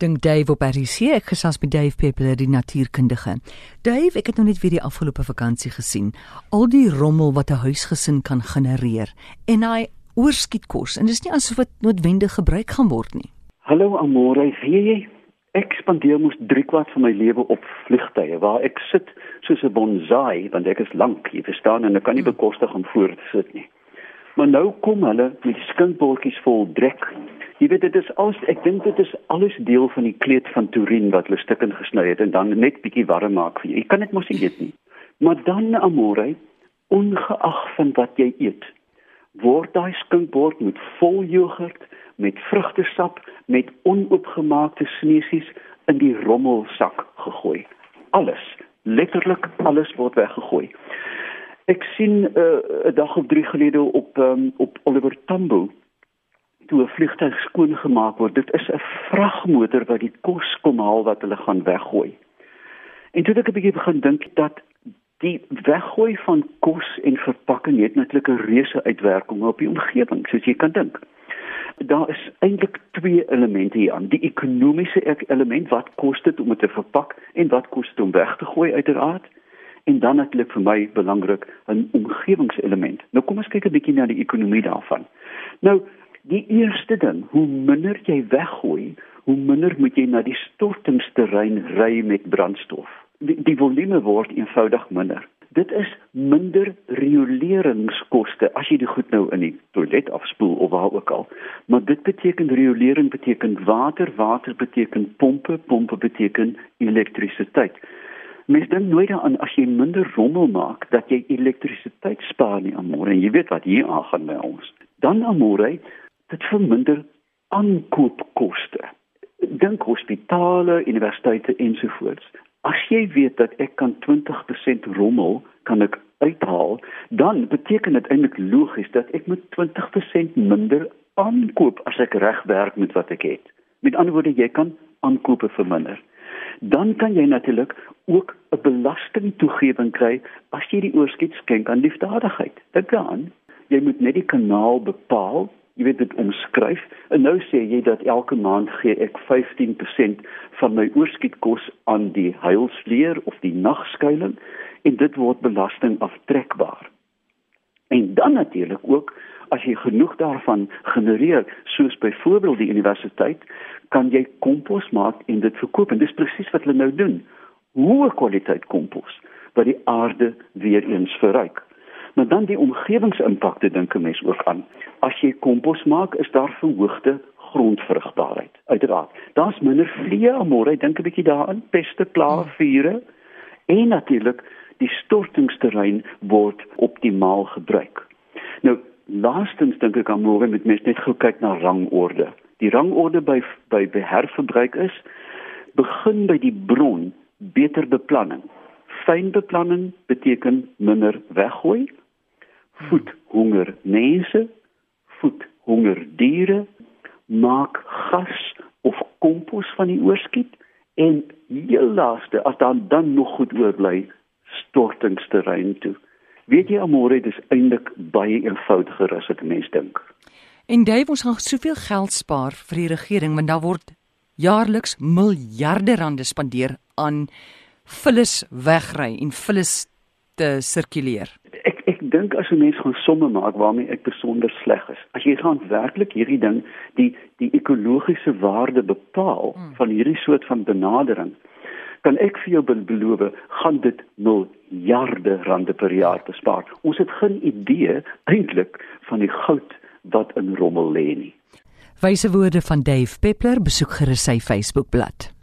Dink Dave op RC, ek gesels met Dave Peppler, die natuurkundige. Dave, ek het nou net weer die afgelope vakansie gesien. Al die rommel wat 'n huisgesin kan genereer en hy oorskiet kos en dis nie asof dit noodwendig gebruik gaan word nie. Hallo Amore, weet jy? Ek spandeer mos 3 kwart van my lewe op vliegtye waar ek sit soos 'n bonsai want ek is lank, jy verstaan en ek kan nie hmm. bekostig om voor te sit nie. Maar nou kom hulle met skinkbordjies vol drek Jy weet dit is alles ek dink dit is alles deel van die kleed van Turin wat hulle stukkend gesny het en dan net bietjie warm maak vir jou. Jy kan dit mos eet nie. Maar dan amore, ongeag van wat jy eet, word daai skinkbord met vol jogurt, met vrugtesap, met onoopgemaakte sneesies in die rommelsak gegooi. Alles, letterlik alles word weggegooi. Ek sien eh, 'n uh, dag of 3 gelede op um, op Oliver Tambo toe 'n vliegtuig skoon gemaak word, dit is 'n vragmotor wat die kos kom haal wat hulle gaan weggooi. En toe ek 'n bietjie begin dink dat die weggooi van kos en verpakking het natuurlik 'n reuse uitwerking op die omgewing, soos jy kan dink. Daar is eintlik twee elemente hier aan. Die ekonomiese element, wat kos dit om dit te verpak en wat kos dit om weg te gooi uiteraard? En dan natuurlik vir my belangrik 'n omgewingselement. Nou kom ons kyk 'n bietjie na die ekonomie daarvan. Nou Die eerste ding, hoe minder jy weggooi, hoe minder moet jy na die stortingsterrein ry met brandstof. Die, die volume word eenvoudig minder. Dit is minder rioleringskoste as jy dit goed nou in die toilet afspoel of waar ook al. Maar dit beteken riolering beteken water, water beteken pompe, pompe beteken elektrisiteit. Mens dink nooit daaraan as jy minder rommel maak dat jy elektrisiteit spaar nie amore en jy weet wat hier aangaan by ons. Dan amore, dit verminder aankoopkoste. Dink hospitale, universiteite ensovoorts. As jy weet dat ek kan 20% rommel kan ek uithaal, dan beteken dit eintlik logies dat ek met 20% minder aankoop as ek reg werk met wat ek het. Met ander woorde, jy kan aankope verminder. Dan kan jy natuurlik ook 'n belastingtoegewing kry as jy die oorskiet skenk aan liefdadigheid. Dink aan, jy moet net die kanaal bepaal jy weet dit omskryf en nou sê jy dat elke maand gee ek 15% van my oorskietkos aan die huilsleer of die nagskuiling en dit word belasting aftrekbaar. En dan natuurlik ook as jy genoeg daarvan genereer soos byvoorbeeld die universiteit kan jy kompos maak en dit verkoop en dis presies wat hulle nou doen. Hoë kwaliteit kompos wat die aarde weer eens verryk. Maar dan die omgewingsimpakte dink 'n mens ook aan. As jy kompos maak, is daar verhoogde grondvrugbaarheid. Uiteraard. Daar's minder vliee amore, dink 'n bietjie daaraan, peste, plaae, vure en natuurlik die stortingsterrein word optimaal gebruik. Nou, laastens dink ek amore met mens net kyk na rangorde. Die rangorde by by herverbruik is begin by die bron, beter beplanning. Fyn beplanning beteken minder weggooi, voed honger mense, voed honger diere, maak gas of kompos van die oorskiet en heel laaste as dan dan nog goed oorbly stortingsterrein toe. Weet jy amore dis eintlik baie eenvoudiger as wat mense dink. En Dave ons gaan soveel geld spaar vir die regering want daar word jaarliks miljarde rande spandeer aan vullis wegry en vullis te sirkuleer dink as 'n mens gaan somme maak waarmee ek besonder sleg is. As jy gaan werklik hierdie ding die die ekologiese waarde bepaal hmm. van hierdie soort van benadering, kan ek vir jou beloof, gaan dit miljarde rande per jaar bespaar. Ons het geen idee eintlik van die goud wat in rommel lê nie. Wyse woorde van Dave Peppler besoek gerus sy Facebookblad.